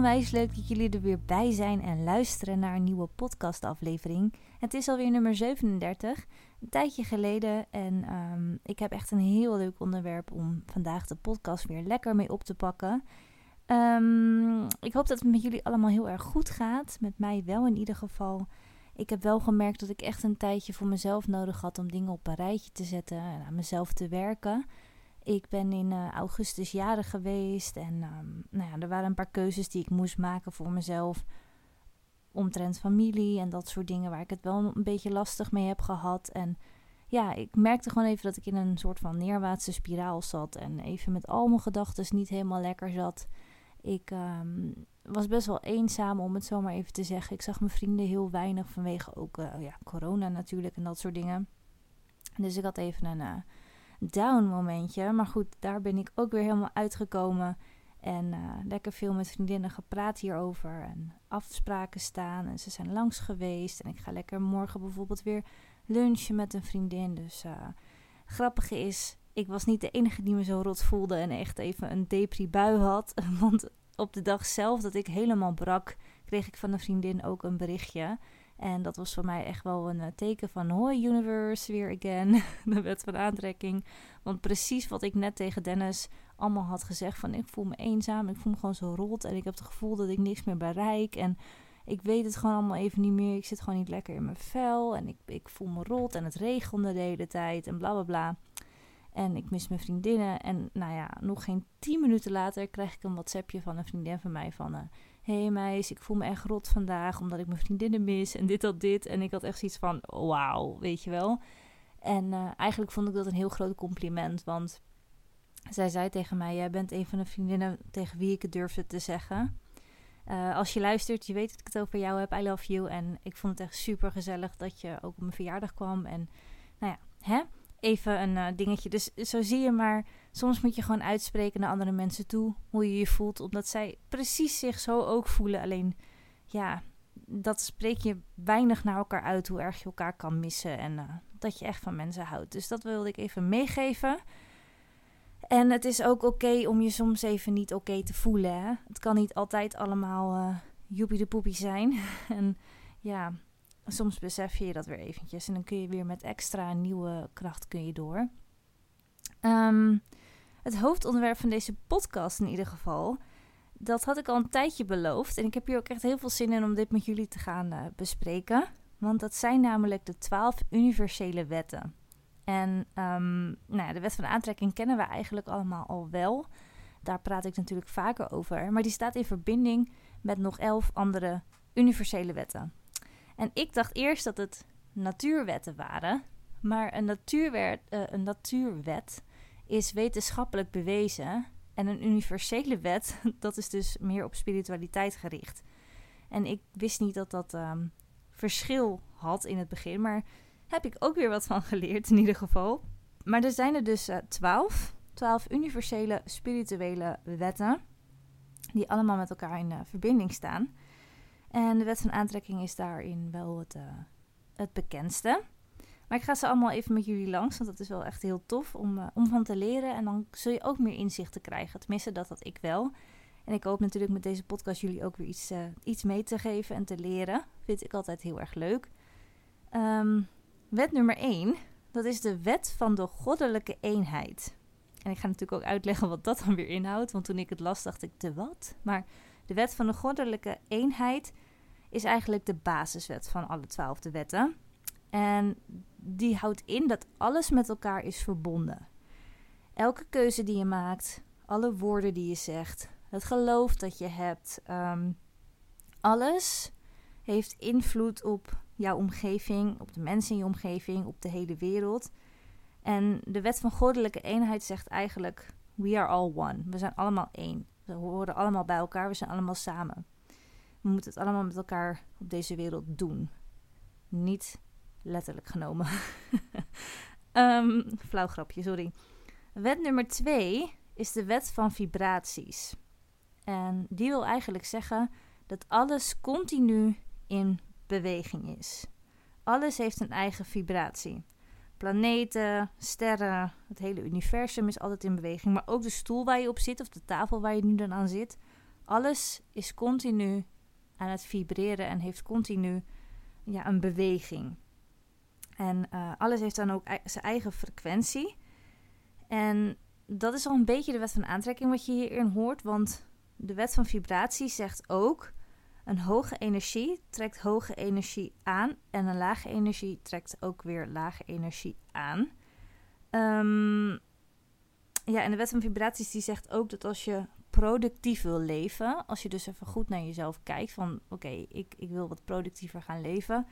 onwijs leuk dat jullie er weer bij zijn en luisteren naar een nieuwe podcastaflevering. Het is alweer nummer 37, een tijdje geleden. En ehm, ik heb echt een heel leuk onderwerp om vandaag de podcast weer lekker mee op te pakken. Ehm, ik hoop dat het met jullie allemaal heel erg goed gaat. Met mij wel in ieder geval. Ik heb wel gemerkt dat ik echt een tijdje voor mezelf nodig had om dingen op een rijtje te zetten en aan mezelf te werken. Ik ben in uh, augustus jarig geweest en um, nou ja, er waren een paar keuzes die ik moest maken voor mezelf. Omtrent familie en dat soort dingen waar ik het wel een beetje lastig mee heb gehad. En ja, ik merkte gewoon even dat ik in een soort van neerwaartse spiraal zat en even met al mijn gedachten niet helemaal lekker zat. Ik um, was best wel eenzaam, om het zo maar even te zeggen. Ik zag mijn vrienden heel weinig vanwege ook uh, ja, corona natuurlijk en dat soort dingen. Dus ik had even een uh, down momentje. Maar goed, daar ben ik ook weer helemaal uitgekomen. En uh, lekker veel met vriendinnen gepraat hierover. En afspraken staan. En ze zijn langs geweest. En ik ga lekker morgen bijvoorbeeld weer lunchen met een vriendin. Dus grappige is, ik was niet de enige die me zo rot voelde. En echt even een depri-bui had. Want op de dag zelf dat ik helemaal brak, kreeg ik van een vriendin ook een berichtje. En dat was voor mij echt wel een teken van hoi universe, weer again. de wet van aantrekking. Want precies wat ik net tegen Dennis allemaal had gezegd van ik voel me eenzaam, ik voel me gewoon zo rot en ik heb het gevoel dat ik niks meer bereik en ik weet het gewoon allemaal even niet meer. Ik zit gewoon niet lekker in mijn vel en ik, ik voel me rot en het regende de hele tijd en bla bla bla. En ik mis mijn vriendinnen. En nou ja, nog geen tien minuten later krijg ik een WhatsAppje van een vriendin van mij van... Uh, hey meis, ik voel me echt rot vandaag omdat ik mijn vriendinnen mis en dit dat dit. En ik had echt zoiets van, wauw, weet je wel. En uh, eigenlijk vond ik dat een heel groot compliment, want zij zei tegen mij... Jij bent een van de vriendinnen tegen wie ik het durfde te zeggen. Uh, als je luistert, je weet dat ik het over jou heb. I love you. En ik vond het echt super gezellig dat je ook op mijn verjaardag kwam. En nou ja, hè? Even een uh, dingetje. Dus zo zie je maar, soms moet je gewoon uitspreken naar andere mensen toe hoe je je voelt, omdat zij precies zich zo ook voelen. Alleen, ja, dat spreek je weinig naar elkaar uit hoe erg je elkaar kan missen en uh, dat je echt van mensen houdt. Dus dat wilde ik even meegeven. En het is ook oké om je soms even niet oké te voelen. Hè? Het kan niet altijd allemaal uh, joepie de poepie zijn. en ja, soms besef je dat weer eventjes en dan kun je weer met extra nieuwe kracht kun je door. Um, het hoofdonderwerp van deze podcast in ieder geval, dat had ik al een tijdje beloofd. En ik heb hier ook echt heel veel zin in om dit met jullie te gaan uh, bespreken. Want dat zijn namelijk de twaalf universele wetten. En um, nou de wet van aantrekking kennen we eigenlijk allemaal al wel. Daar praat ik natuurlijk vaker over. Maar die staat in verbinding met nog elf andere universele wetten. En ik dacht eerst dat het natuurwetten waren. Maar een natuurwet, uh, een natuurwet is wetenschappelijk bewezen. En een universele wet, dat is dus meer op spiritualiteit gericht. En ik wist niet dat dat um, verschil had in het begin. Maar heb ik ook weer wat van geleerd in ieder geval. Maar er zijn er dus uh, twaalf. Twaalf universele spirituele wetten. Die allemaal met elkaar in uh, verbinding staan. En de wet van aantrekking is daarin wel het, uh, het bekendste. Maar ik ga ze allemaal even met jullie langs, want dat is wel echt heel tof om, uh, om van te leren. En dan zul je ook meer inzicht te krijgen. Tenminste, dat had ik wel. En ik hoop natuurlijk met deze podcast jullie ook weer iets, uh, iets mee te geven en te leren. Vind ik altijd heel erg leuk. Um, wet nummer 1, dat is de wet van de goddelijke eenheid. En ik ga natuurlijk ook uitleggen wat dat dan weer inhoudt. Want toen ik het las, dacht ik, de wat? Maar de wet van de goddelijke eenheid is eigenlijk de basiswet van alle twaalfde wetten. En die houdt in dat alles met elkaar is verbonden. Elke keuze die je maakt, alle woorden die je zegt, het geloof dat je hebt, um, alles heeft invloed op jouw omgeving, op de mensen in je omgeving, op de hele wereld. En de wet van goddelijke eenheid zegt eigenlijk: We are all one. We zijn allemaal één. We horen allemaal bij elkaar, we zijn allemaal samen. We moeten het allemaal met elkaar op deze wereld doen. Niet letterlijk genomen. um, flauw grapje, sorry. Wet nummer twee is de wet van vibraties. En die wil eigenlijk zeggen dat alles continu in beweging is. Alles heeft een eigen vibratie. Planeten, sterren, het hele universum is altijd in beweging. Maar ook de stoel waar je op zit of de tafel waar je nu dan aan zit Alles is continu aan het vibreren en heeft continu ja, een beweging. En uh, alles heeft dan ook zijn eigen frequentie. En dat is al een beetje de wet van aantrekking wat je hierin hoort. Want de wet van vibratie zegt ook: een hoge energie trekt hoge energie aan. En een lage energie trekt ook weer lage energie aan. Um, ja, en de wet van vibraties die zegt ook dat als je productief wil leven, als je dus even goed naar jezelf kijkt van oké, ik, ik wil wat productiever gaan leven,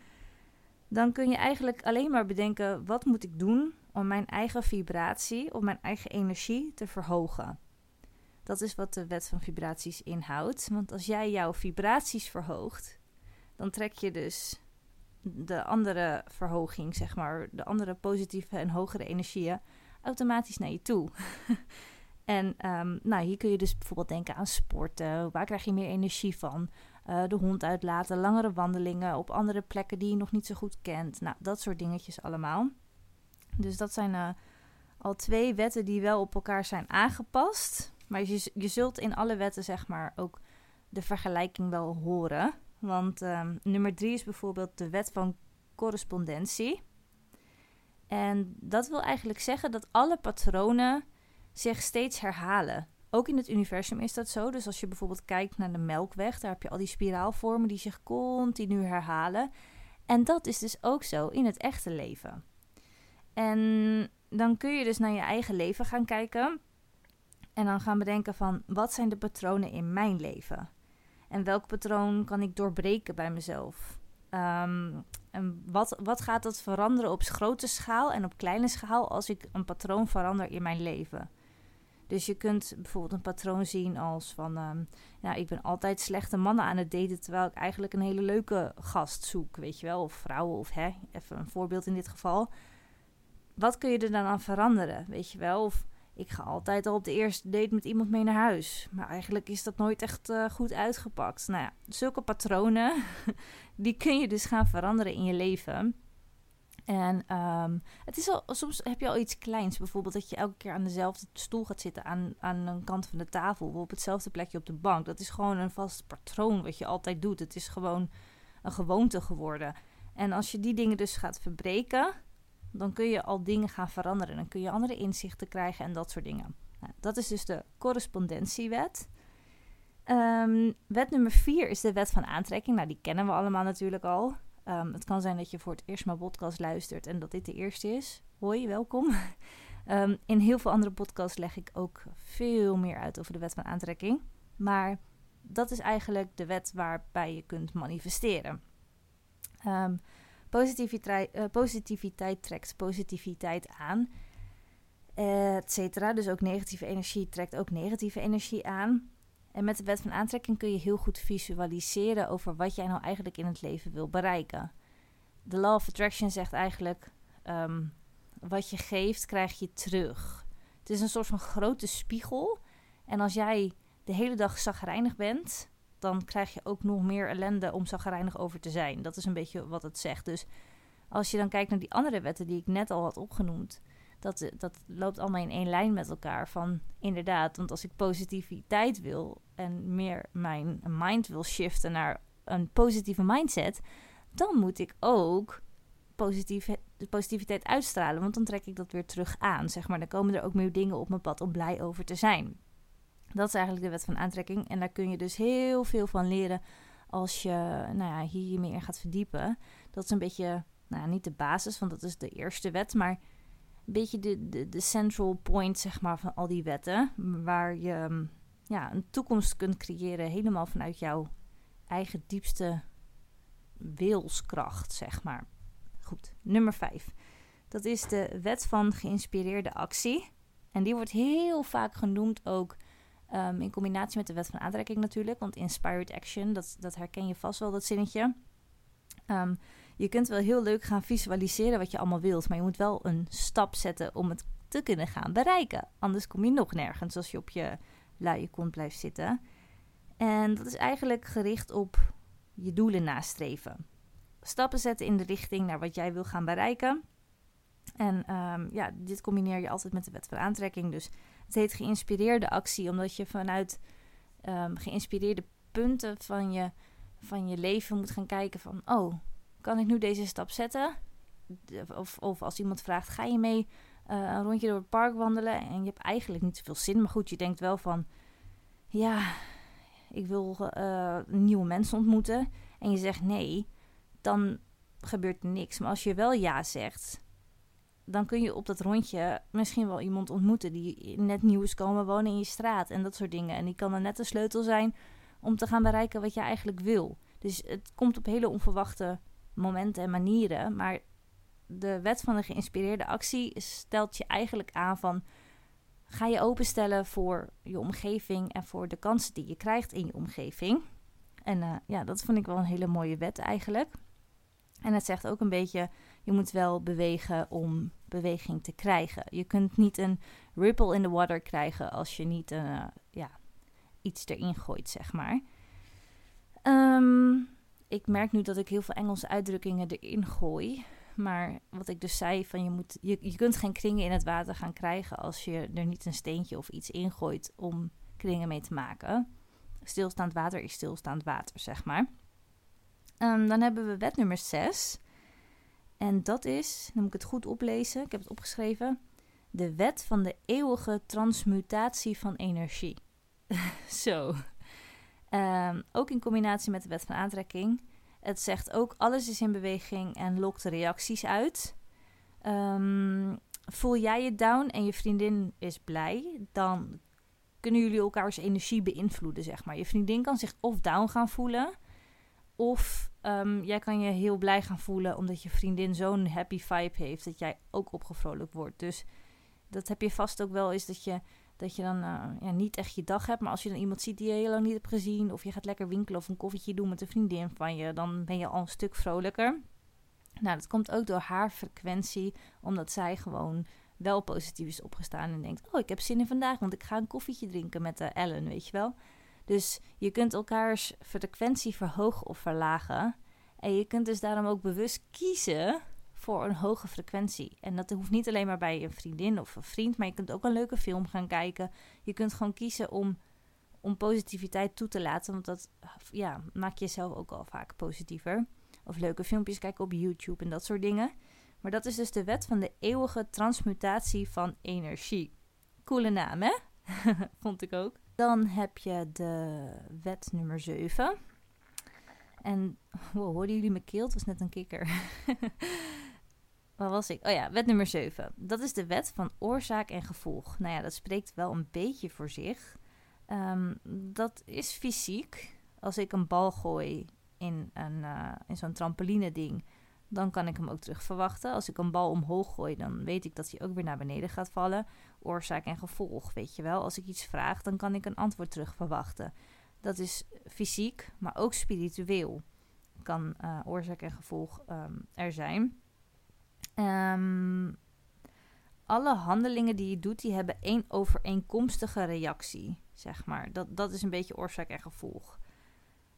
dan kun je eigenlijk alleen maar bedenken wat moet ik doen om mijn eigen vibratie, of mijn eigen energie te verhogen. Dat is wat de wet van vibraties inhoudt. Want als jij jouw vibraties verhoogt, dan trek je dus de andere verhoging, zeg maar, de andere positieve en hogere energieën automatisch naar je toe. en um, nou, hier kun je dus bijvoorbeeld denken aan sporten. Waar krijg je meer energie van? Uh, de hond uitlaten, langere wandelingen op andere plekken die je nog niet zo goed kent. Nou, dat soort dingetjes allemaal. Dus dat zijn uh, al twee wetten die wel op elkaar zijn aangepast. Maar je, zult in alle wetten, zeg maar, ook de vergelijking wel horen. Want um, nummer drie is bijvoorbeeld de wet van correspondentie. En dat wil eigenlijk zeggen dat alle patronen zich steeds herhalen. Ook in het universum is dat zo. Dus als je bijvoorbeeld kijkt naar de melkweg, daar heb je al die spiraalvormen die zich continu herhalen. En dat is dus ook zo in het echte leven. En dan kun je dus naar je eigen leven gaan kijken. En dan gaan bedenken van wat zijn de patronen in mijn leven? En welk patroon kan ik doorbreken bij mezelf? Um, en wat, wat gaat dat veranderen op grote schaal en op kleine schaal als ik een patroon verander in mijn leven? Dus je kunt bijvoorbeeld een patroon zien als van, um, ja, ik ben altijd slechte mannen aan het daten, terwijl ik eigenlijk een hele leuke gast zoek, weet je wel, of vrouwen, of hè, even een voorbeeld in dit geval. Wat kun je er dan aan veranderen, weet je wel? Of ik ga altijd al op de eerste date met iemand mee naar huis. Maar eigenlijk is dat nooit echt uh, goed uitgepakt. Nou ja, zulke patronen, die kun je dus gaan veranderen in je leven. En um, het is al, soms heb je al iets kleins. Bijvoorbeeld dat je elke keer aan dezelfde stoel gaat zitten aan, aan een kant van de tafel. Of op hetzelfde plekje op de bank. Dat is gewoon een vast patroon wat je altijd doet. Het is gewoon een gewoonte geworden. En als je die dingen dus gaat verbreken, dan kun je al dingen gaan veranderen. Dan kun je andere inzichten krijgen en dat soort dingen. Nou, dat is dus de correspondentiewet. Um, wet nummer vier is de wet van aantrekking. Nou, die kennen we allemaal natuurlijk al. Um, het kan zijn dat je voor het eerst mijn podcast luistert en dat dit de eerste is. Hoi, welkom. Um, in heel veel andere podcasts leg ik ook veel meer uit over de wet van aantrekking. Maar dat is eigenlijk de wet waarbij je kunt manifesteren. Um, Positiviteit, uh, positiviteit trekt positiviteit aan, et cetera. Dus ook negatieve energie trekt ook negatieve energie aan. En met de wet van aantrekking kun je heel goed visualiseren over wat jij nou eigenlijk in het leven wil bereiken. De Law of Attraction zegt eigenlijk: um, wat je geeft, krijg je terug. Het is een soort van grote spiegel. En als jij de hele dag zagrijnig bent, dan krijg je ook nog meer ellende om zagrijnig over te zijn. Dat is een beetje wat het zegt. Dus als je dan kijkt naar die andere wetten die ik net al had opgenoemd, dat, dat loopt allemaal in één lijn met elkaar. Van inderdaad, want als ik positiviteit wil en meer mijn mind wil shiften naar een positieve mindset, dan moet ik ook positief, de positiviteit uitstralen. Want dan trek ik dat weer terug aan. Zeg maar. Dan komen er ook meer dingen op mijn pad om blij over te zijn. Dat is eigenlijk de wet van aantrekking. En daar kun je dus heel veel van leren als je nou ja, hier meer in gaat verdiepen. Dat is een beetje, nou ja, niet de basis, want dat is de eerste wet, maar een beetje de, de, de central point zeg maar, van al die wetten. Waar je mm, ja, een toekomst kunt creëren helemaal vanuit jouw eigen diepste wilskracht, zeg maar. Goed, nummer 5. Dat is de wet van geïnspireerde actie. En die wordt heel vaak genoemd ook Um, in combinatie met de wet van aantrekking natuurlijk. Want inspired action, dat, dat herken je vast wel, dat zinnetje. Um, je kunt wel heel leuk gaan visualiseren wat je allemaal wilt. Maar je moet wel een stap zetten om het te kunnen gaan bereiken. Anders kom je nog nergens als je op je luie kont blijft zitten. En dat is eigenlijk gericht op je doelen nastreven. Stappen zetten in de richting naar wat jij wil gaan bereiken. En um, ja, dit combineer je altijd met de wet van aantrekking. Dus het heet geïnspireerde actie, omdat je vanuit ehm, geïnspireerde punten van je, van je leven moet gaan kijken van... Oh, kan ik nu deze stap zetten? Of, of als iemand vraagt, ga je mee uh, een rondje door het park wandelen? En je hebt eigenlijk niet zoveel zin, maar goed, je denkt wel van... Ja, ik wil uh, nieuwe mensen ontmoeten. En je zegt nee, dan gebeurt niks. Maar als je wel ja zegt, dan kun je op dat rondje misschien wel iemand ontmoeten die net nieuw is komen wonen in je straat en dat soort dingen. En die kan dan net de sleutel zijn om te gaan bereiken wat je eigenlijk wil. Dus het komt op hele onverwachte momenten en manieren. Maar de wet van de geïnspireerde actie stelt je eigenlijk aan van ga je openstellen voor je omgeving en voor de kansen die je krijgt in je omgeving. En uh, ja, dat vond ik wel een hele mooie wet eigenlijk. En het zegt ook een beetje, je moet wel bewegen om beweging te krijgen. Je kunt niet een ripple in the water krijgen als je niet uh, ja, iets erin gooit, zeg maar. Um, ik merk nu dat ik heel veel Engelse uitdrukkingen erin gooi. Maar wat ik dus zei, van je, moet, je, je kunt geen kringen in het water gaan krijgen als je er niet een steentje of iets ingooit om kringen mee te maken. Stilstaand water is stilstaand water, zeg maar. Um, dan hebben we wet nummer 6. En dat is, dan moet ik het goed oplezen, ik heb het opgeschreven. De wet van de eeuwige transmutatie van energie. Zo. Um, ook in combinatie met de wet van aantrekking. Het zegt ook alles is in beweging en lokt reacties uit. Um, voel jij je down en je vriendin is blij, dan kunnen jullie elkaars energie beïnvloeden, zeg maar. Je vriendin kan zich of down gaan voelen, of um, jij kan je heel blij gaan voelen omdat je vriendin zo'n happy vibe heeft dat jij ook opgevrolijkt wordt. Dus dat heb je vast ook wel eens dat je dat je dan uh, ja, niet echt je dag hebt. Maar als je dan iemand ziet die je heel lang niet hebt gezien. Of je gaat lekker winkelen of een koffietje doen met een vriendin van je. Dan ben je al een stuk vrolijker. Nou, dat komt ook door haar frequentie. Omdat zij gewoon wel positief is opgestaan. En denkt, oh ik heb zin in vandaag. Want ik ga een koffietje drinken met uh, Ellen, weet je wel. Dus je kunt elkaars frequentie verhogen of verlagen. En je kunt dus daarom ook bewust kiezen voor een hoge frequentie. En dat hoeft niet alleen maar bij een vriendin of een vriend, maar je kunt ook een leuke film gaan kijken. Je kunt gewoon kiezen om, om positiviteit toe te laten, want dat ja, maakt jezelf ook al vaak positiever. Of leuke filmpjes kijken op YouTube en dat soort dingen. Maar dat is dus de wet van de eeuwige transmutatie van energie. Coole naam, hè? Vond ik ook. Dan heb je de wet nummer 7. En wow, hoorden jullie me keel? Het was net een kikker. Waar was ik? Oh ja, wet nummer 7. Dat is de wet van oorzaak en gevolg. Nou ja, dat spreekt wel een beetje voor zich. Um, dat is fysiek. Als ik een bal gooi in, een, uh, in zo'n trampoline ding, dan kan ik hem ook terug verwachten. Als ik een bal omhoog gooi, dan weet ik dat hij ook weer naar beneden gaat vallen. Oorzaak en gevolg, weet je wel. Als ik iets vraag, dan kan ik een antwoord terug verwachten. Dat is fysiek, maar ook spiritueel kan uh, oorzaak en gevolg um, er zijn. Um, alle handelingen die je doet, die hebben één overeenkomstige reactie, zeg maar. Dat, dat is een beetje oorzaak en gevolg.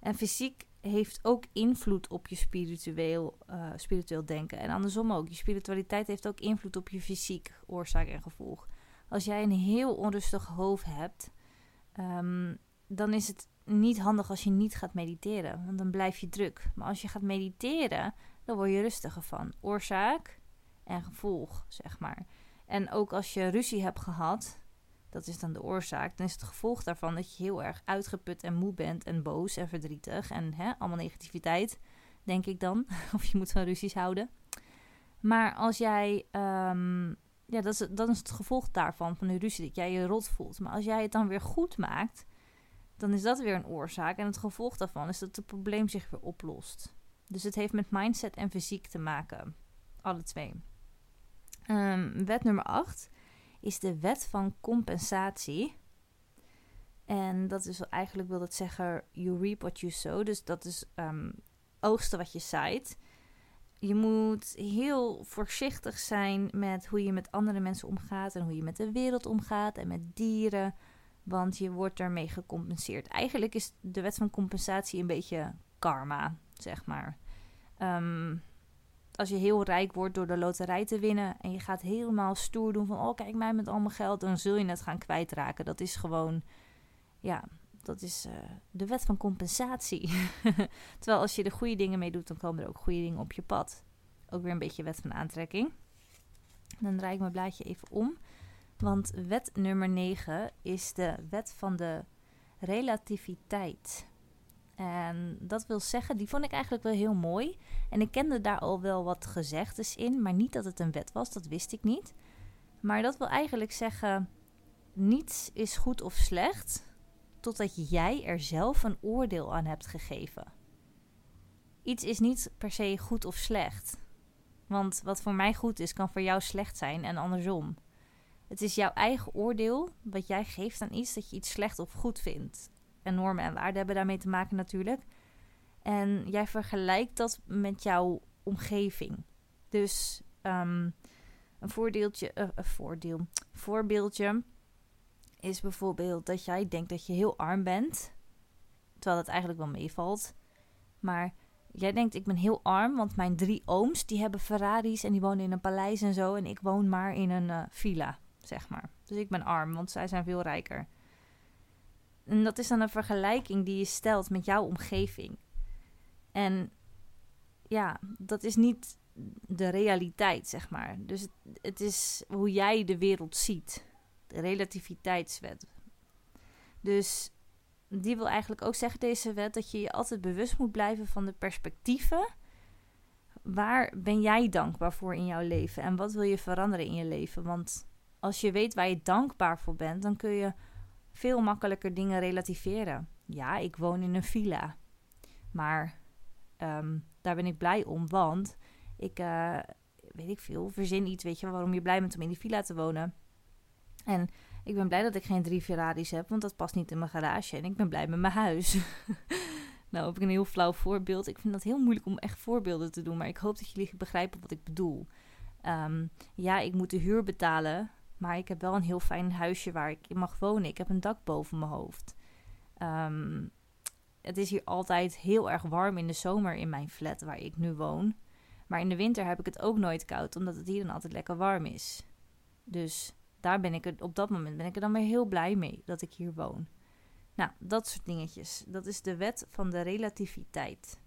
En fysiek heeft ook invloed op je spiritueel, uh, spiritueel denken. En andersom ook. Je spiritualiteit heeft ook invloed op je fysiek, oorzaak en gevolg. Als jij een heel onrustig hoofd hebt, um, dan is het niet handig als je niet gaat mediteren. Want dan blijf je druk. Maar als je gaat mediteren, dan word je rustiger van. Oorzaak en gevolg, zeg maar. En ook als je ruzie hebt gehad, dat is dan de oorzaak, dan is het gevolg daarvan dat je heel erg uitgeput en moe bent en boos en verdrietig en hè, allemaal negativiteit, denk ik dan. of je moet van ruzies houden. Maar als jij, um, ja, dat is, dan is het gevolg daarvan, van de ruzie, dat jij je rot voelt. Maar als jij het dan weer goed maakt, dan is dat weer een oorzaak. En het gevolg daarvan is dat het probleem zich weer oplost. Dus het heeft met mindset en fysiek te maken. Alle twee. Um, wet nummer 8 is de wet van compensatie. En dat is eigenlijk wil dat zeggen, you reap what you sow. Dus dat is um, oogsten wat je zaait. Je moet heel voorzichtig zijn met hoe je met andere mensen omgaat en hoe je met de wereld omgaat en met dieren, want je wordt ermee gecompenseerd. Eigenlijk is de wet van compensatie een beetje karma, zeg maar. Um, als je heel rijk wordt door de loterij te winnen en je gaat helemaal stoer doen van oh kijk mij met al mijn geld, dan zul je het gaan kwijtraken. Dat is gewoon, ja, dat is uh, de wet van compensatie. Terwijl als je de goede dingen mee doet, dan komen er ook goede dingen op je pad. Ook weer een beetje wet van aantrekking. Dan draai ik mijn blaadje even om. Want wet nummer 9 is de wet van de relativiteit. En dat wil zeggen, die vond ik eigenlijk wel heel mooi. En ik kende daar al wel wat gezegdes in, maar niet dat het een wet was, dat wist ik niet. Maar dat wil eigenlijk zeggen, niets is goed of slecht totdat jij er zelf een oordeel aan hebt gegeven. Iets is niet per se goed of slecht. Want wat voor mij goed is, kan voor jou slecht zijn en andersom. Het is jouw eigen oordeel wat jij geeft aan iets dat je iets slecht of goed vindt. En normen en waarden hebben daarmee te maken natuurlijk. En jij vergelijkt dat met jouw omgeving. Dus um, een voordeeltje, uh, een voordeel, voorbeeldje is bijvoorbeeld dat jij denkt dat je heel arm bent. Terwijl dat eigenlijk wel meevalt. Maar jij denkt ik ben heel arm, want mijn drie ooms die hebben Ferraris en die wonen in een paleis en zo. En ik woon maar in een uh, villa, zeg maar. Dus ik ben arm, want zij zijn veel rijker. En dat is dan een vergelijking die je stelt met jouw omgeving. En ja, dat is niet de realiteit, zeg maar. Dus het, het is hoe jij de wereld ziet. De relativiteitswet. Dus die wil eigenlijk ook zeggen, deze wet, dat je je altijd bewust moet blijven van de perspectieven. Waar ben jij dankbaar voor in jouw leven en wat wil je veranderen in je leven? Want als je weet waar je dankbaar voor bent, dan kun je veel makkelijker dingen relativeren. Ja, ik woon in een villa, maar ehm, daar ben ik blij om, want ik, uh, weet ik veel, verzin iets, weet je, waarom je blij bent om in die villa te wonen. En ik ben blij dat ik geen drie Ferraris heb, want dat past niet in mijn garage. En ik ben blij met mijn huis. nou heb ik een heel flauw voorbeeld. Ik vind dat heel moeilijk om echt voorbeelden te doen, maar ik hoop dat jullie begrijpen wat ik bedoel. Ehm, ja, ik moet de huur betalen, maar ik heb wel een heel fijn huisje waar ik in mag wonen. Ik heb een dak boven mijn hoofd. Ehm, het is hier altijd heel erg warm in de zomer in mijn flat waar ik nu woon. Maar in de winter heb ik het ook nooit koud, omdat het hier dan altijd lekker warm is. Dus daar ben ik op dat moment ben ik er dan weer heel blij mee dat ik hier woon. Nou, dat soort dingetjes. Dat is de wet van de relativiteit.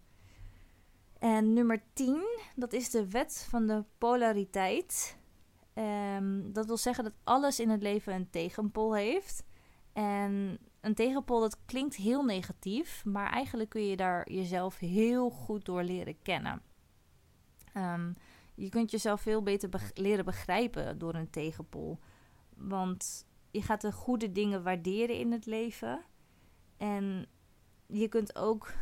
En nummer 10, dat is de wet van de polariteit. Um, dat wil zeggen dat alles in het leven een tegenpol heeft. En een tegenpol, dat klinkt heel negatief, maar eigenlijk kun je daar jezelf heel goed door leren kennen. Um, je kunt jezelf veel beter leren begrijpen door een tegenpol. Want je gaat de goede dingen waarderen in het leven. En je kunt ook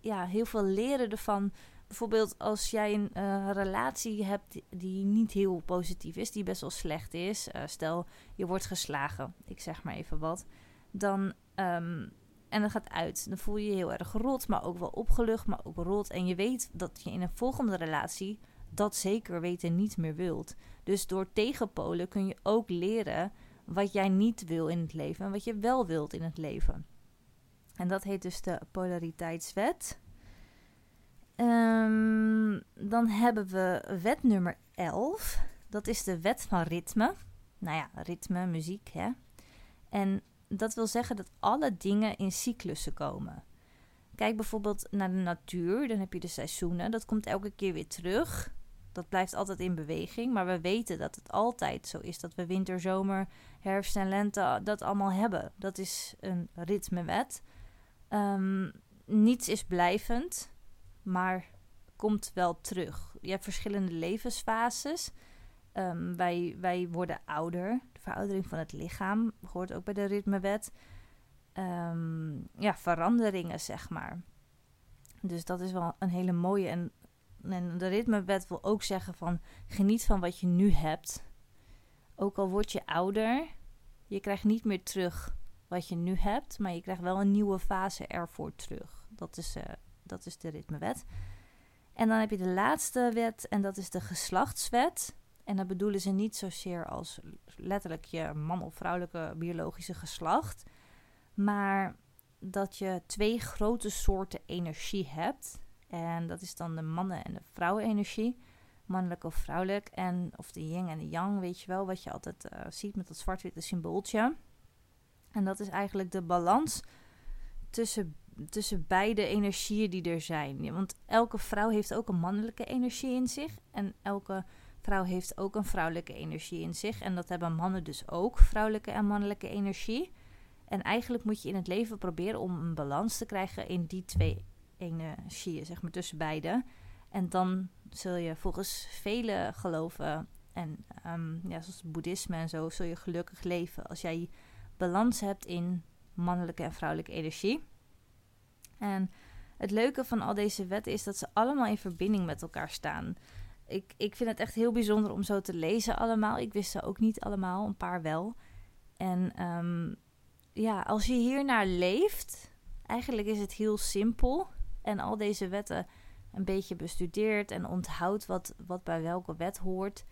ja, heel veel leren ervan. Bijvoorbeeld als jij een uh, relatie hebt die niet heel positief is, die best wel slecht is. Uh, stel, je wordt geslagen, ik zeg maar even wat. Dan, um, en dat gaat uit. Dan voel je je heel erg rot, maar ook wel opgelucht, maar ook rot. En je weet dat je in een volgende relatie dat zeker weten niet meer wilt. Dus door tegenpolen kun je ook leren wat jij niet wil in het leven en wat je wel wilt in het leven. En dat heet dus de polariteitswet. Um, dan hebben we wet nummer 11. Dat is de wet van ritme. Nou ja, ritme, muziek, hè. En dat wil zeggen dat alle dingen in cyclussen komen. Kijk bijvoorbeeld naar de natuur, dan heb je de seizoenen. Dat komt elke keer weer terug dat blijft altijd in beweging. Maar we weten dat het altijd zo is dat we winter, zomer, herfst en lente dat allemaal hebben. Dat is een ritmewet. Um, niets is blijvend, maar komt wel terug. Je hebt verschillende levensfases. Um, wij, wij worden ouder. De veroudering van het lichaam hoort ook bij de ritmewet. Um, ja, veranderingen, zeg maar. Dus dat is wel een hele mooie. En en de ritmewet wil ook zeggen van geniet van wat je nu hebt. Ook al word je ouder, je krijgt niet meer terug wat je nu hebt, maar je krijgt wel een nieuwe fase ervoor terug. Dat is, uh, dat is de ritmewet. En dan heb je de laatste wet en dat is de geslachtswet. En dat bedoelen ze niet zozeer als letterlijk je man- of vrouwelijke biologische geslacht, maar dat je twee grote soorten energie hebt. En dat is dan de mannen- en de vrouwenenergie. Mannelijk of vrouwelijk. En of de yin en de yang, weet je wel. Wat je altijd uh, ziet met dat zwart-witte symbooltje. En dat is eigenlijk de balans tussen, tussen beide energieën die er zijn. Want elke vrouw heeft ook een mannelijke energie in zich. En elke vrouw heeft ook een vrouwelijke energie in zich. En dat hebben mannen dus ook, vrouwelijke en mannelijke energie. En eigenlijk moet je in het leven proberen om een balans te krijgen in die twee energieën, zeg maar, tussen beide. En dan zul je volgens vele geloven en um, ja, zoals boeddhisme en zo, zul je gelukkig leven als jij balans hebt in mannelijke en vrouwelijke energie. En het leuke van al deze wetten is dat ze allemaal in verbinding met elkaar staan. Ik, ik vind het echt heel bijzonder om zo te lezen allemaal. Ik wist ze ook niet allemaal, een paar wel. En um, ja, als je hiernaar leeft, eigenlijk is het heel simpel. En al deze wetten een beetje bestudeert en onthoudt wat, wat bij welke wet hoort.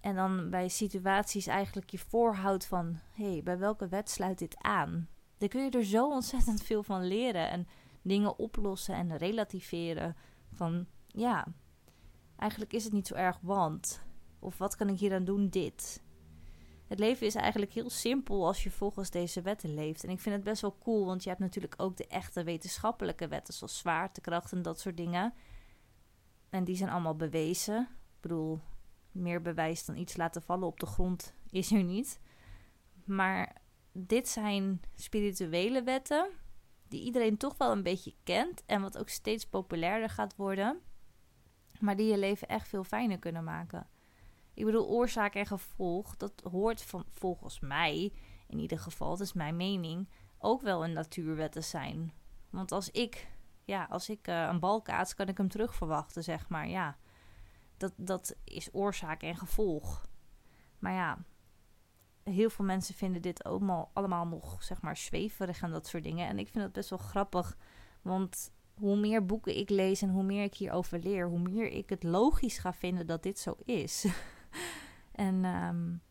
En dan bij situaties eigenlijk je voorhoudt van... hé, hey, bij welke wet sluit dit aan? Dan kun je er zo ontzettend veel van leren. En dingen oplossen en relativeren. Van, ja, eigenlijk is het niet zo erg, want... Of wat kan ik hier aan doen? Dit. Het leven is eigenlijk heel simpel als je volgens deze wetten leeft. En ik vind het best wel cool, want je hebt natuurlijk ook de echte wetenschappelijke wetten, zoals zwaartekracht en dat soort dingen. En die zijn allemaal bewezen. Ik bedoel, meer bewijs dan iets laten vallen op de grond is er niet. Maar dit zijn spirituele wetten die iedereen toch wel een beetje kent en wat ook steeds populairder gaat worden, maar die je leven echt veel fijner kunnen maken. Ik bedoel, oorzaak en gevolg, dat hoort van, volgens mij, in ieder geval, dat is mijn mening, ook wel een natuurwet te zijn. Want als ik, ja, als ik uh, een bal kaats, kan ik hem terug verwachten, zeg maar. Ja, dat, dat is oorzaak en gevolg. Maar ja, heel veel mensen vinden dit allemaal, allemaal nog, zeg maar, zweverig en dat soort dingen. En ik vind dat best wel grappig, want hoe meer boeken ik lees en hoe meer ik hierover leer, hoe meer ik het logisch ga vinden dat dit zo is. en um,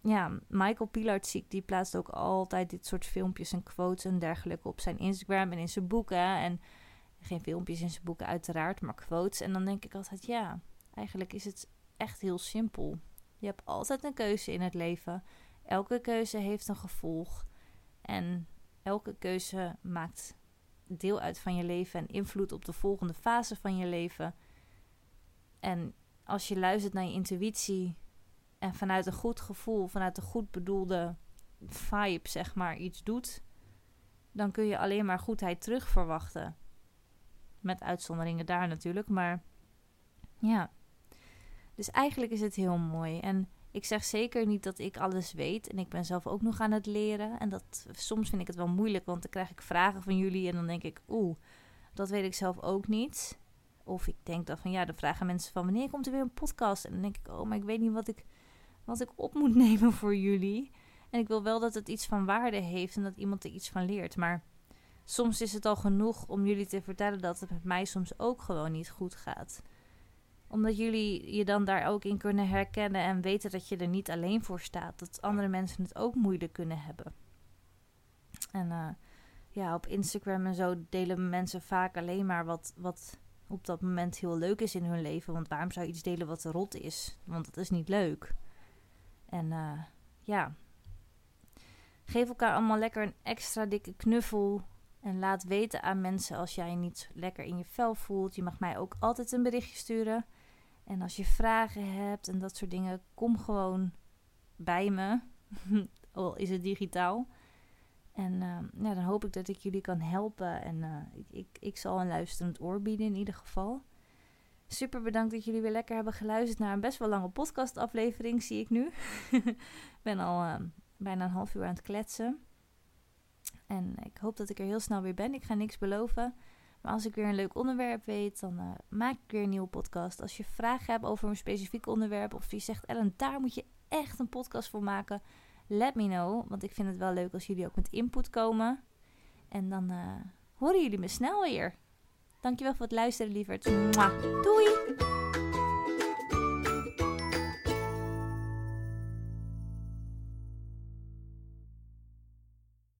ja, Michael Pilarczyk die plaatst ook altijd dit soort filmpjes en quotes en dergelijke op zijn Instagram en in zijn boeken. En geen filmpjes in zijn boeken uiteraard, maar quotes. En dan denk ik altijd, ja, eigenlijk is het echt heel simpel. Je hebt altijd een keuze in het leven. Elke keuze heeft een gevolg. En elke keuze maakt deel uit van je leven en invloed op de volgende fase van je leven. En als je luistert naar je intuïtie en vanuit een goed gevoel, vanuit een goed bedoelde vibe, zeg maar, iets doet, dan kun je alleen maar goedheid terug verwachten. Met uitzonderingen daar natuurlijk, maar ja. Dus eigenlijk is het heel mooi. En ik zeg zeker niet dat ik alles weet. En ik ben zelf ook nog aan het leren. En dat soms vind ik het wel moeilijk, want dan krijg ik vragen van jullie en dan denk ik, oeh, dat weet ik zelf ook niet. Of ik denk dan van ja, dan vragen mensen van wanneer komt er weer een podcast? En dan denk ik, oh, maar ik weet niet wat ik, wat ik op moet nemen voor jullie. En ik wil wel dat het iets van waarde heeft en dat iemand er iets van leert. Maar soms is het al genoeg om jullie te vertellen dat het met mij soms ook gewoon niet goed gaat. Omdat jullie je dan daar ook in kunnen herkennen en weten dat je er niet alleen voor staat. Dat andere mensen het ook moeilijk kunnen hebben. En uh, ja, op Instagram en zo delen mensen vaak alleen maar wat, wat op dat moment heel leuk is in hun leven. Want waarom zou je iets delen wat rot is? Want dat is niet leuk. En uh, ja, geef elkaar allemaal lekker een extra dikke knuffel. En laat weten aan mensen als jij je niet lekker in je vel voelt. Je mag mij ook altijd een berichtje sturen. En als je vragen hebt en dat soort dingen, kom gewoon bij me. Al is het digitaal. En uh, ja, dan hoop ik dat ik jullie kan helpen. En uh, ik, ik, zal een luisterend oor bieden in ieder geval. Super bedankt dat jullie weer lekker hebben geluisterd naar een best wel lange podcastaflevering, zie ik nu. Ik ben al uh, bijna een half uur aan het kletsen. En ik hoop dat ik er heel snel weer ben. Ik ga niks beloven. Maar als ik weer een leuk onderwerp weet, dan maak ik weer een nieuwe podcast. Als je vragen hebt over een specifiek onderwerp, of je zegt, Ellen, daar moet je echt een podcast voor maken let me know. Want ik vind het wel leuk als jullie ook met input komen. En dan uh, horen jullie me snel weer. Dankjewel voor het luisteren, lieverd. Doei!